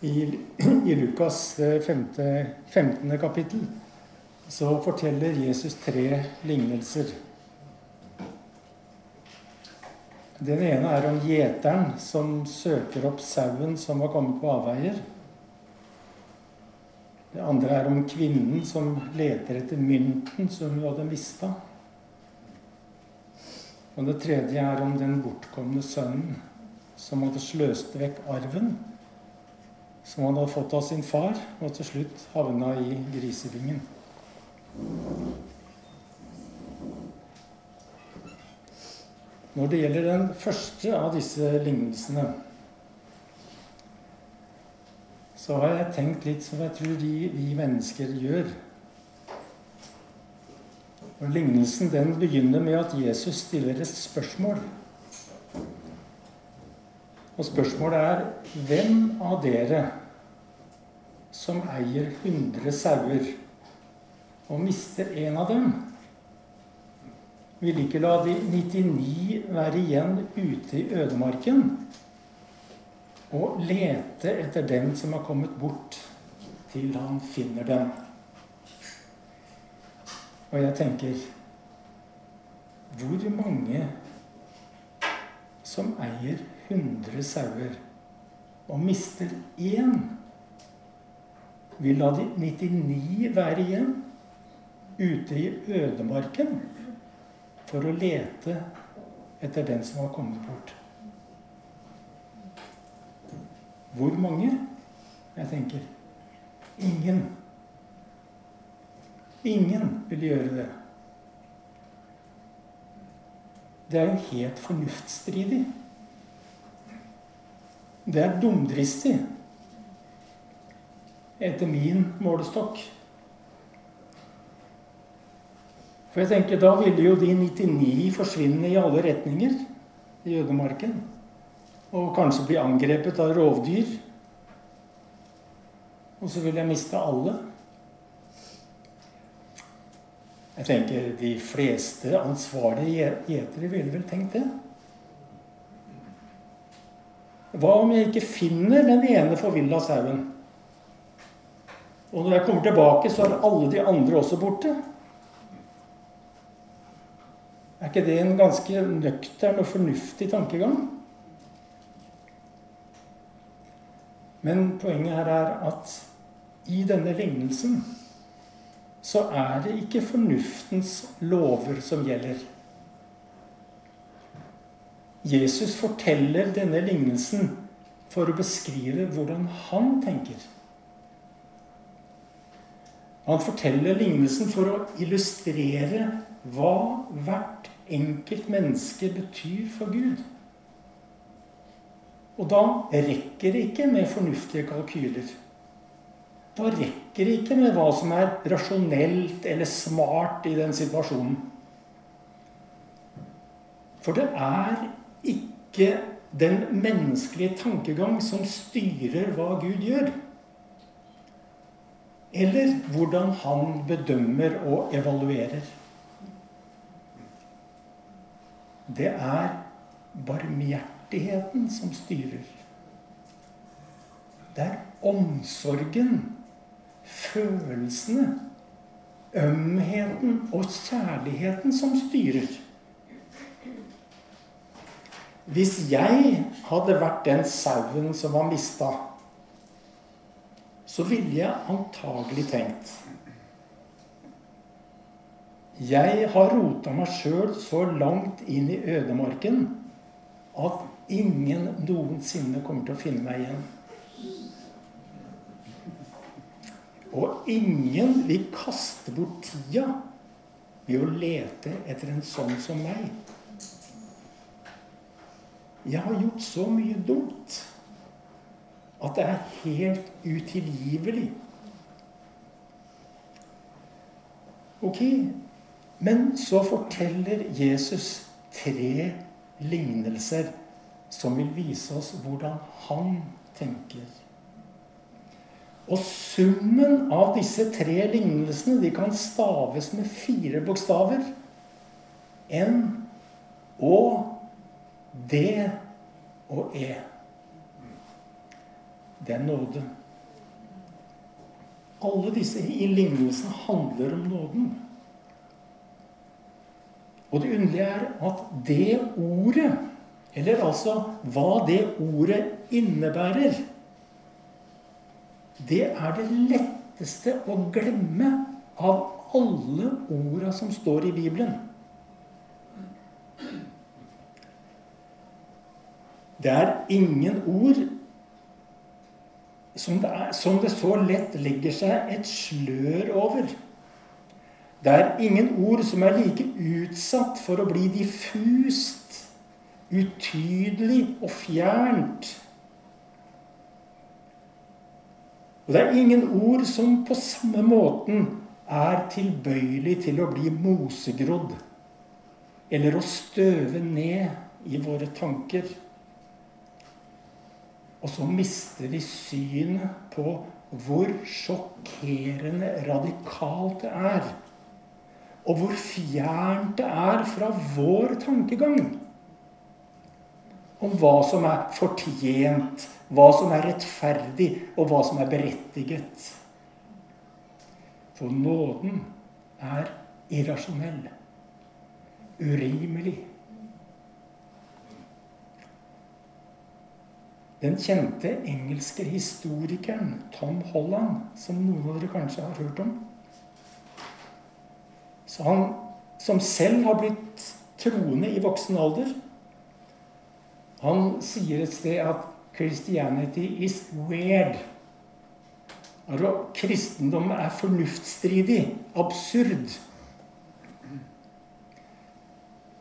I, I Lukas 15. 15. kapittel så forteller Jesus tre lignelser. Den ene er om gjeteren som søker opp sauen som var kommet på avveier. Det andre er om kvinnen som leter etter mynten som hun hadde mista. Og det tredje er om den bortkomne sønnen som hadde sløst vekk arven som han hadde fått av sin far, og til slutt havna i grisevingen. Når det gjelder den første av disse lignelsene, så har jeg tenkt litt som jeg tror vi mennesker gjør. Og Lignelsen den begynner med at Jesus stiller et spørsmål. Og spørsmålet er hvem av dere som eier 100 sauer, og mister en av dem, vil ikke la de 99 være igjen ute i ødemarken og lete etter den som har kommet bort, til han finner den. Og jeg tenker Hvor mange som eier 100 sauer og mister én, vil la de 99 være igjen ute i ødemarken for å lete etter den som har kommet bort. Hvor mange? Jeg tenker ingen. Ingen vil gjøre det. Det er jo helt fornuftsstridig. Det er dumdristig. Etter min målestokk. For jeg tenker, Da ville jo de 99 forsvinne i alle retninger i ødemarken. Og kanskje bli angrepet av rovdyr. Og så vil jeg miste alle. Jeg tenker De fleste ansvarlige gjetere ville vel tenkt det. Hva om jeg ikke finner den ene forvilla sauen? Og når jeg kommer tilbake, så er alle de andre også borte. Er ikke det en ganske nøktern og fornuftig tankegang? Men poenget her er at i denne lignelsen så er det ikke fornuftens lover som gjelder. Jesus forteller denne lignelsen for å beskrive hvordan han tenker. Han forteller lignelsen for å illustrere hva hvert enkelt menneske betyr for Gud. Og da rekker det ikke med fornuftige kalkyler. Da rekker det ikke med hva som er rasjonelt eller smart i den situasjonen. For det er ikke den menneskelige tankegang som styrer hva Gud gjør. Eller hvordan han bedømmer og evaluerer. Det er barmhjertigheten som styrer. Det er omsorgen, følelsene, ømheten og kjærligheten som styrer. Hvis jeg hadde vært den sauen som var mista, så ville jeg antagelig tenkt Jeg har rota meg sjøl så langt inn i ødemarken at ingen noensinne kommer til å finne meg igjen. Og ingen vil kaste bort tida ved å lete etter en sånn som meg. Jeg har gjort så mye dumt at det er helt utilgivelig. Ok, men så forteller Jesus tre lignelser som vil vise oss hvordan han tenker. Og summen av disse tre lignelsene de kan staves med fire bokstaver. N, Å, D og E. det er nåde. Alle disse i lignelsen handler om nåden. Og det underlige er at det ordet, eller altså hva det ordet innebærer, det er det letteste å glemme av alle orda som står i Bibelen. Det er ingen ord som det, er, som det, så lett legger seg et slør over. Det er ingen ord som er like utsatt for å bli diffust, utydelig og fjernt. Og det er ingen ord som på samme måten er tilbøyelig til å bli mosegrodd eller å støve ned i våre tanker. Og så mister vi synet på hvor sjokkerende radikalt det er. Og hvor fjernt det er fra vår tankegang om hva som er fortjent, hva som er rettferdig, og hva som er berettiget. For nåden er irrasjonell, urimelig. Den kjente engelske historikeren Tom Holland, som noen av dere kanskje har hørt om Så han som selv har blitt troende i voksen alder, han sier et sted at 'Christianity is weird'. Kristendommen kristendom er fornuftsstridig, absurd.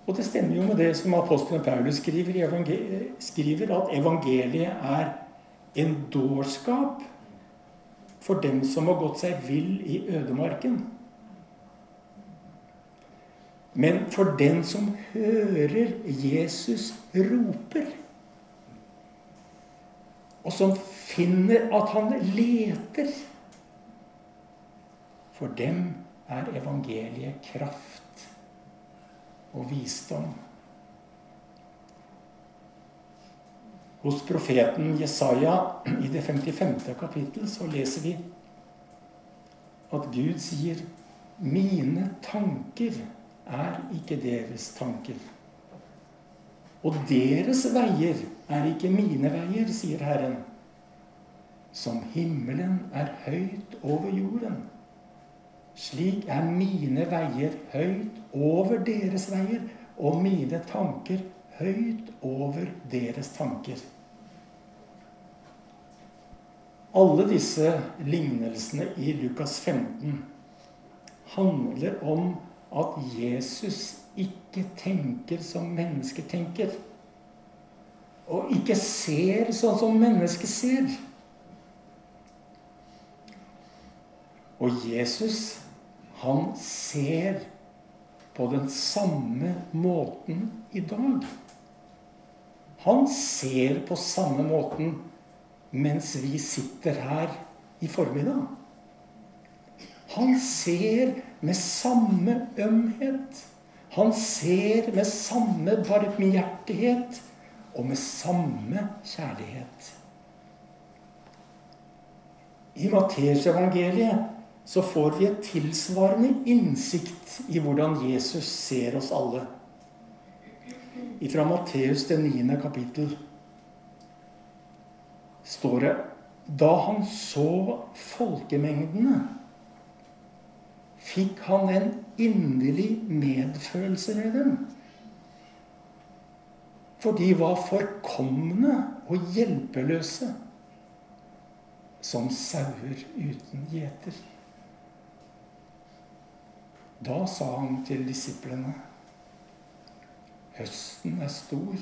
Og det stemmer jo med det som apostelen Paulus skriver, skriver at evangeliet er en dårskap for dem som har gått seg vill i ødemarken. Men for den som hører Jesus roper, og som finner at han leter For dem er evangeliet kraft og visdom. Hos profeten Jesaja i det 55. kapittel så leser vi at Gud sier 'Mine tanker er ikke deres tanker'. Og deres veier er ikke mine veier, sier Herren. Som himmelen er høyt over jorden. Slik er mine veier høyt over deres veier, og mine tanker høyt over deres tanker. Alle disse lignelsene i Lukas 15 handler om at Jesus ikke tenker som mennesket tenker. Og ikke ser sånn som mennesket ser. Og Jesus han ser på den samme måten i dag. Han ser på samme måten mens vi sitter her i formiddag. Han ser med samme ømhet. Han ser med samme barmhjertighet og med samme kjærlighet. I Matteusevangeliet så får vi et tilsvarende innsikt i hvordan Jesus ser oss alle. Fra Matteus det 9. kapittel står det Da han så folkemengdene, fikk han en inderlig medfølelse med dem. For de var forkomne og hjelpeløse, som sauer uten gjeter. Da sa han til disiplene Høsten er stor,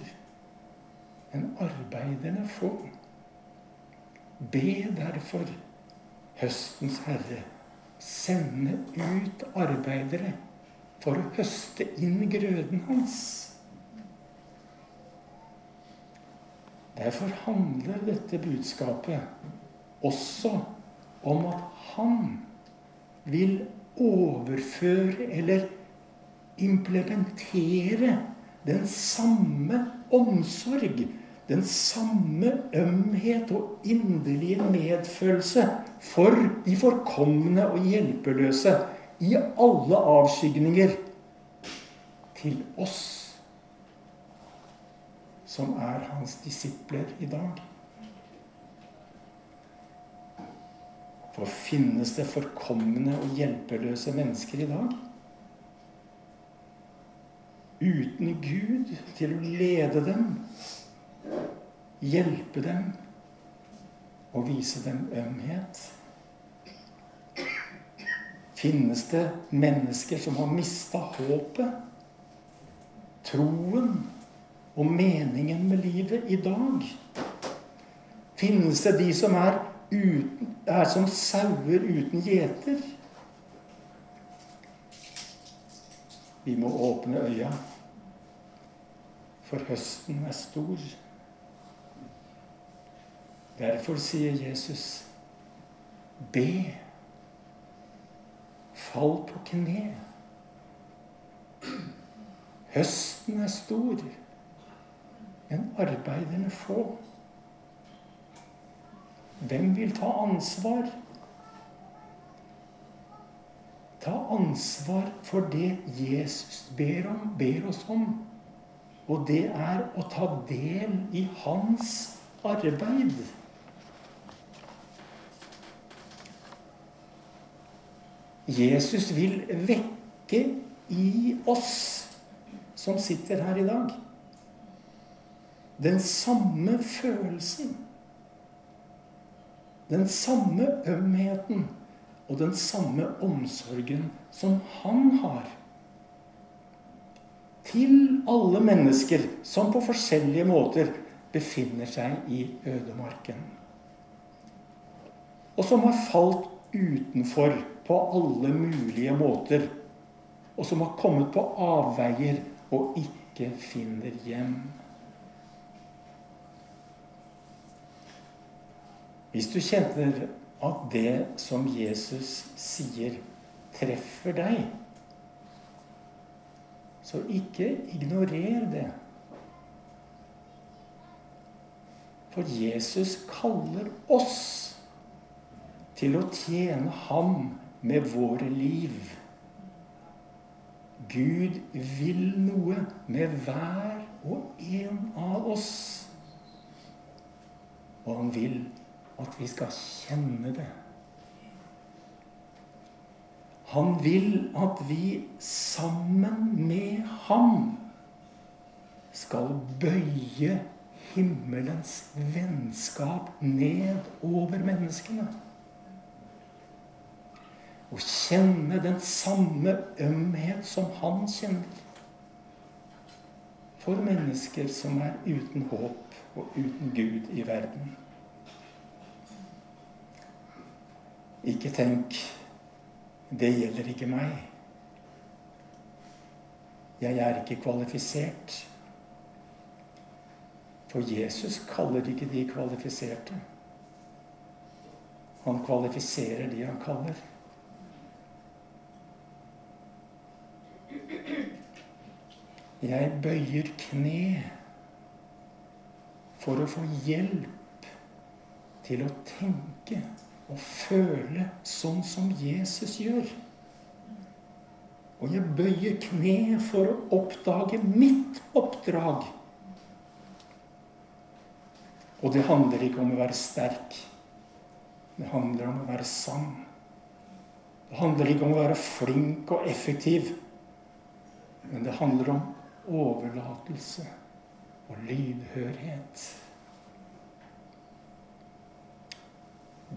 men arbeiderne få. Be derfor høstens herre sende ut arbeidere for å høste inn grøden hans. Derfor handler dette budskapet også om at han vil overføre eller implementere den samme omsorg den samme ømhet og inderlige medfølelse for de forkomne og hjelpeløse i alle avskygninger til oss som er hans disipler i dag. For finnes det forkomne og hjelpeløse mennesker i dag? Uten Gud til å lede dem hjelpe dem og vise dem ømhet? Finnes det mennesker som har mista håpet, troen og meningen med livet i dag? Finnes det de som er, uten, er som sauer uten gjeter? Vi må åpne øya, for høsten er stor. Derfor sier Jesus, be. Fall på kne. Høsten er stor, men arbeiderne få. Hvem vil ta ansvar? Ta ansvar for det Jesus ber, om, ber oss om. Og det er å ta del i hans arbeid. Jesus vil vekke i oss som sitter her i dag, den samme følelsen. Den samme ømheten og den samme omsorgen som han har. Til alle mennesker som på forskjellige måter befinner seg i ødemarken. Og som har falt utenfor på alle mulige måter. Og som har kommet på avveier og ikke finner hjem. Hvis du kjenner at det som Jesus sier, treffer deg, så ikke ignorer det. For Jesus kaller oss til å tjene ham med våre liv. Gud vil noe med hver og en av oss. Og han vil at vi skal kjenne det. Han vil at vi sammen med ham skal bøye himmelens vennskap ned over menneskene og kjenne den samme ømhet som han kjenner. For mennesker som er uten håp og uten Gud i verden. Ikke tenk 'det gjelder ikke meg'. Jeg er ikke kvalifisert. For Jesus kaller ikke de kvalifiserte. Han kvalifiserer de han kaller. Jeg bøyer kne for å få hjelp til å tenke og føle sånn som Jesus gjør. Og jeg bøyer kne for å oppdage mitt oppdrag. Og det handler ikke om å være sterk. Det handler om å være sann. Det handler ikke om å være flink og effektiv. Men det handler om overlatelse og lydhørhet.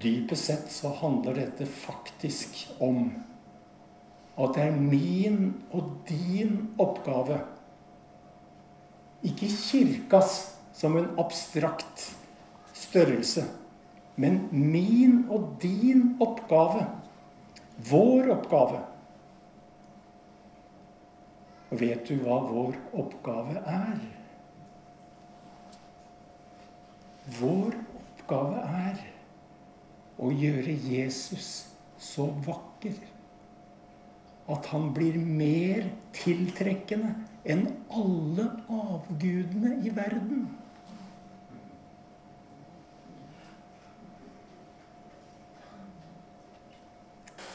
Dypest sett så handler dette faktisk om at det er min og din oppgave, ikke kirkas som en abstrakt størrelse, men min og din oppgave, vår oppgave, og vet du hva vår oppgave er? Vår oppgave er å gjøre Jesus så vakker at han blir mer tiltrekkende enn alle avgudene i verden.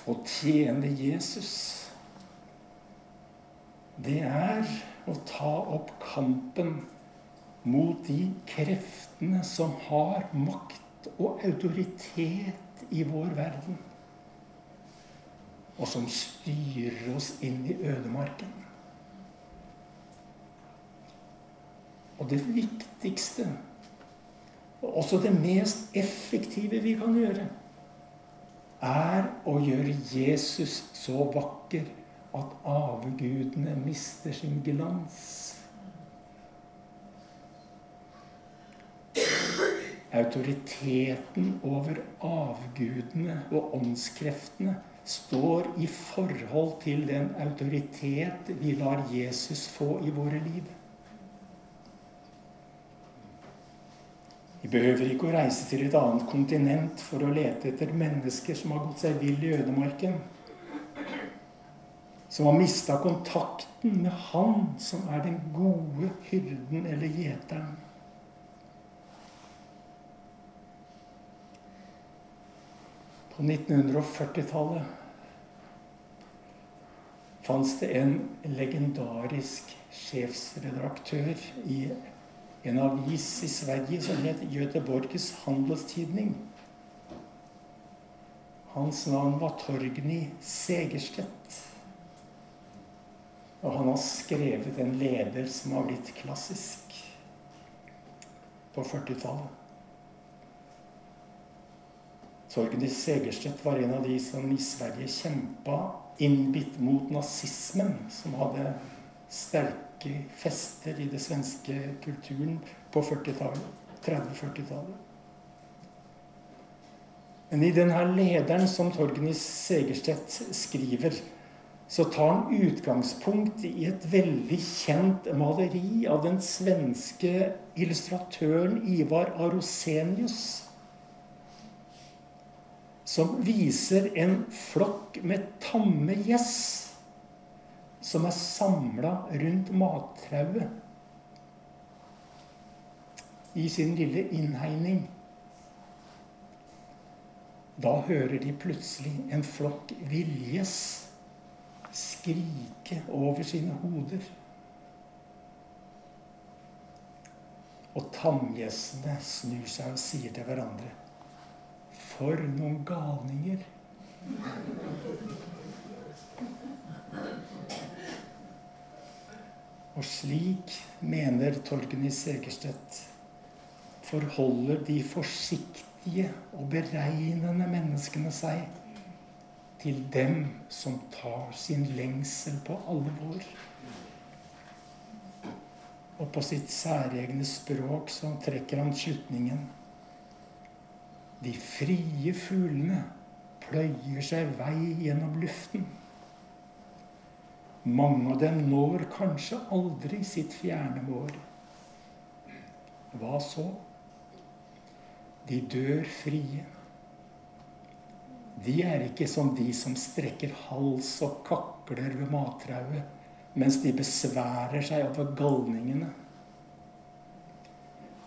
Å tjene Jesus, det er å ta opp kampen mot de kreftene som har makt og autoritet i vår verden, og som styrer oss inn i ødemarken. Og det viktigste, og også det mest effektive vi kan gjøre, er å gjøre Jesus så vakker at avgudene mister sin glans. Autoriteten over avgudene og åndskreftene står i forhold til den autoritet vi lar Jesus få i våre liv. Vi behøver ikke å reise til et annet kontinent for å lete etter mennesker som har gått seg vill i ødemarken. Som har mista kontakten med Han som er den gode hyrden eller gjeteren. 1940-tallet fantes det en legendarisk sjefsredaktør i en avis i Sverige som het Göteborgs Handelstidning. Hans navn var Torgny Segerstedt. Og han har skrevet en leder som har blitt klassisk på 40-tallet. Torgny Segerstedt var en av de som i Sverige kjempa innbitt mot nazismen, som hadde sterke fester i det svenske kulturen på 40-tallet. 30-40-tallet. Men i denne lederen som Torgny Segerstedt skriver, så tar han utgangspunkt i et veldig kjent maleri av den svenske illustratøren Ivar Arosenius. Som viser en flokk med tamme gjess som er samla rundt mattrauet i sin lille innhegning. Da hører de plutselig en flokk viljes skrike over sine hoder. Og tamgjessene snur seg og sier til hverandre For noen galninger! Og slik, mener Torgny Segerstedt, forholder de forsiktige og beregnende menneskene seg til dem som tar sin lengsel på alvor. Og på sitt særegne språk så trekker han slutningen. De frie fuglene pløyer seg vei gjennom luften. Mange av dem når kanskje aldri sitt fjerne mål. Hva så? De dør frie. De er ikke som de som strekker hals og kakler ved mattrauet mens de besværer seg over galningene.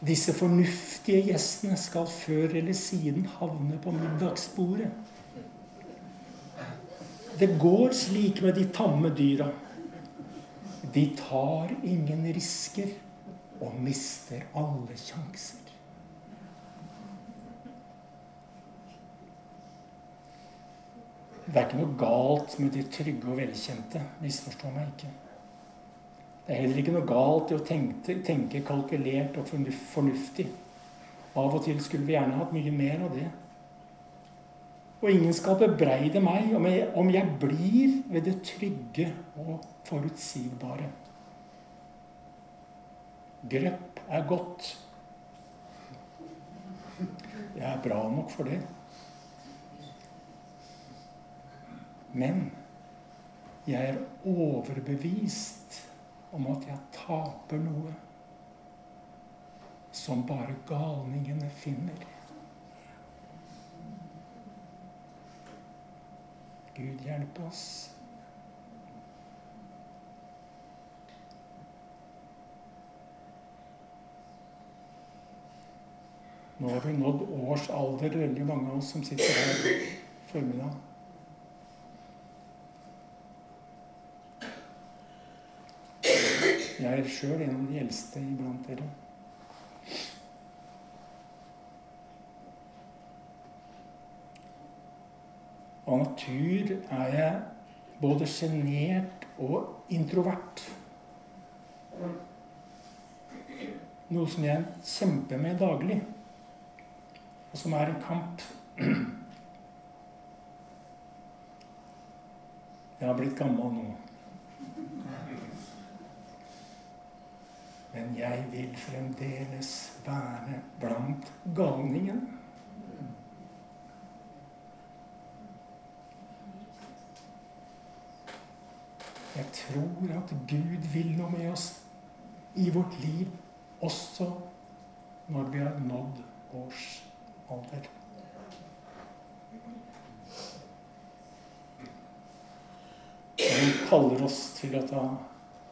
Disse fornuftige gjestene skal før eller siden havne på middagsbordet. Det går slik med de tamme dyra. De tar ingen risker og mister alle sjanser. Det er ikke noe galt med de trygge og velkjente. Misforstå meg ikke. Det er heller ikke noe galt i å tenke, tenke kalkulert og fornuftig. Av og til skulle vi gjerne hatt mye mer av det. Og ingen skal bebreide meg om jeg, om jeg blir ved det trygge og forutsigbare. Grøpp er godt. Jeg er bra nok for det. Men jeg er overbevist om at jeg taper noe som bare galningene finner. Gud hjelpe oss. Nå har vi nådd års alder, veldig mange av oss som sitter her formiddag. Jeg er sjøl en av de eldste iblant dere. Av natur er jeg både sjenert og introvert. Noe som jeg kjemper med daglig, og som er en kamp. Jeg har blitt gammel nå. Men jeg vil fremdeles være blant galningene. Jeg tror at Gud vil noe med oss i vårt liv, også når vi har nådd årsalder. Han kaller oss til å ta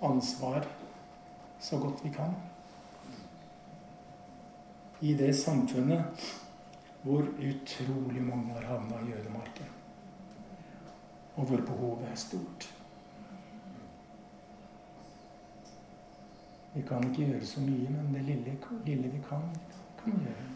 ansvar så godt vi kan. I det samfunnet hvor utrolig mange har havna i jødemarken. Og hvor behovet er stort. Vi kan ikke gjøre så mye, men det lille, lille vi kan, kan vi gjøre.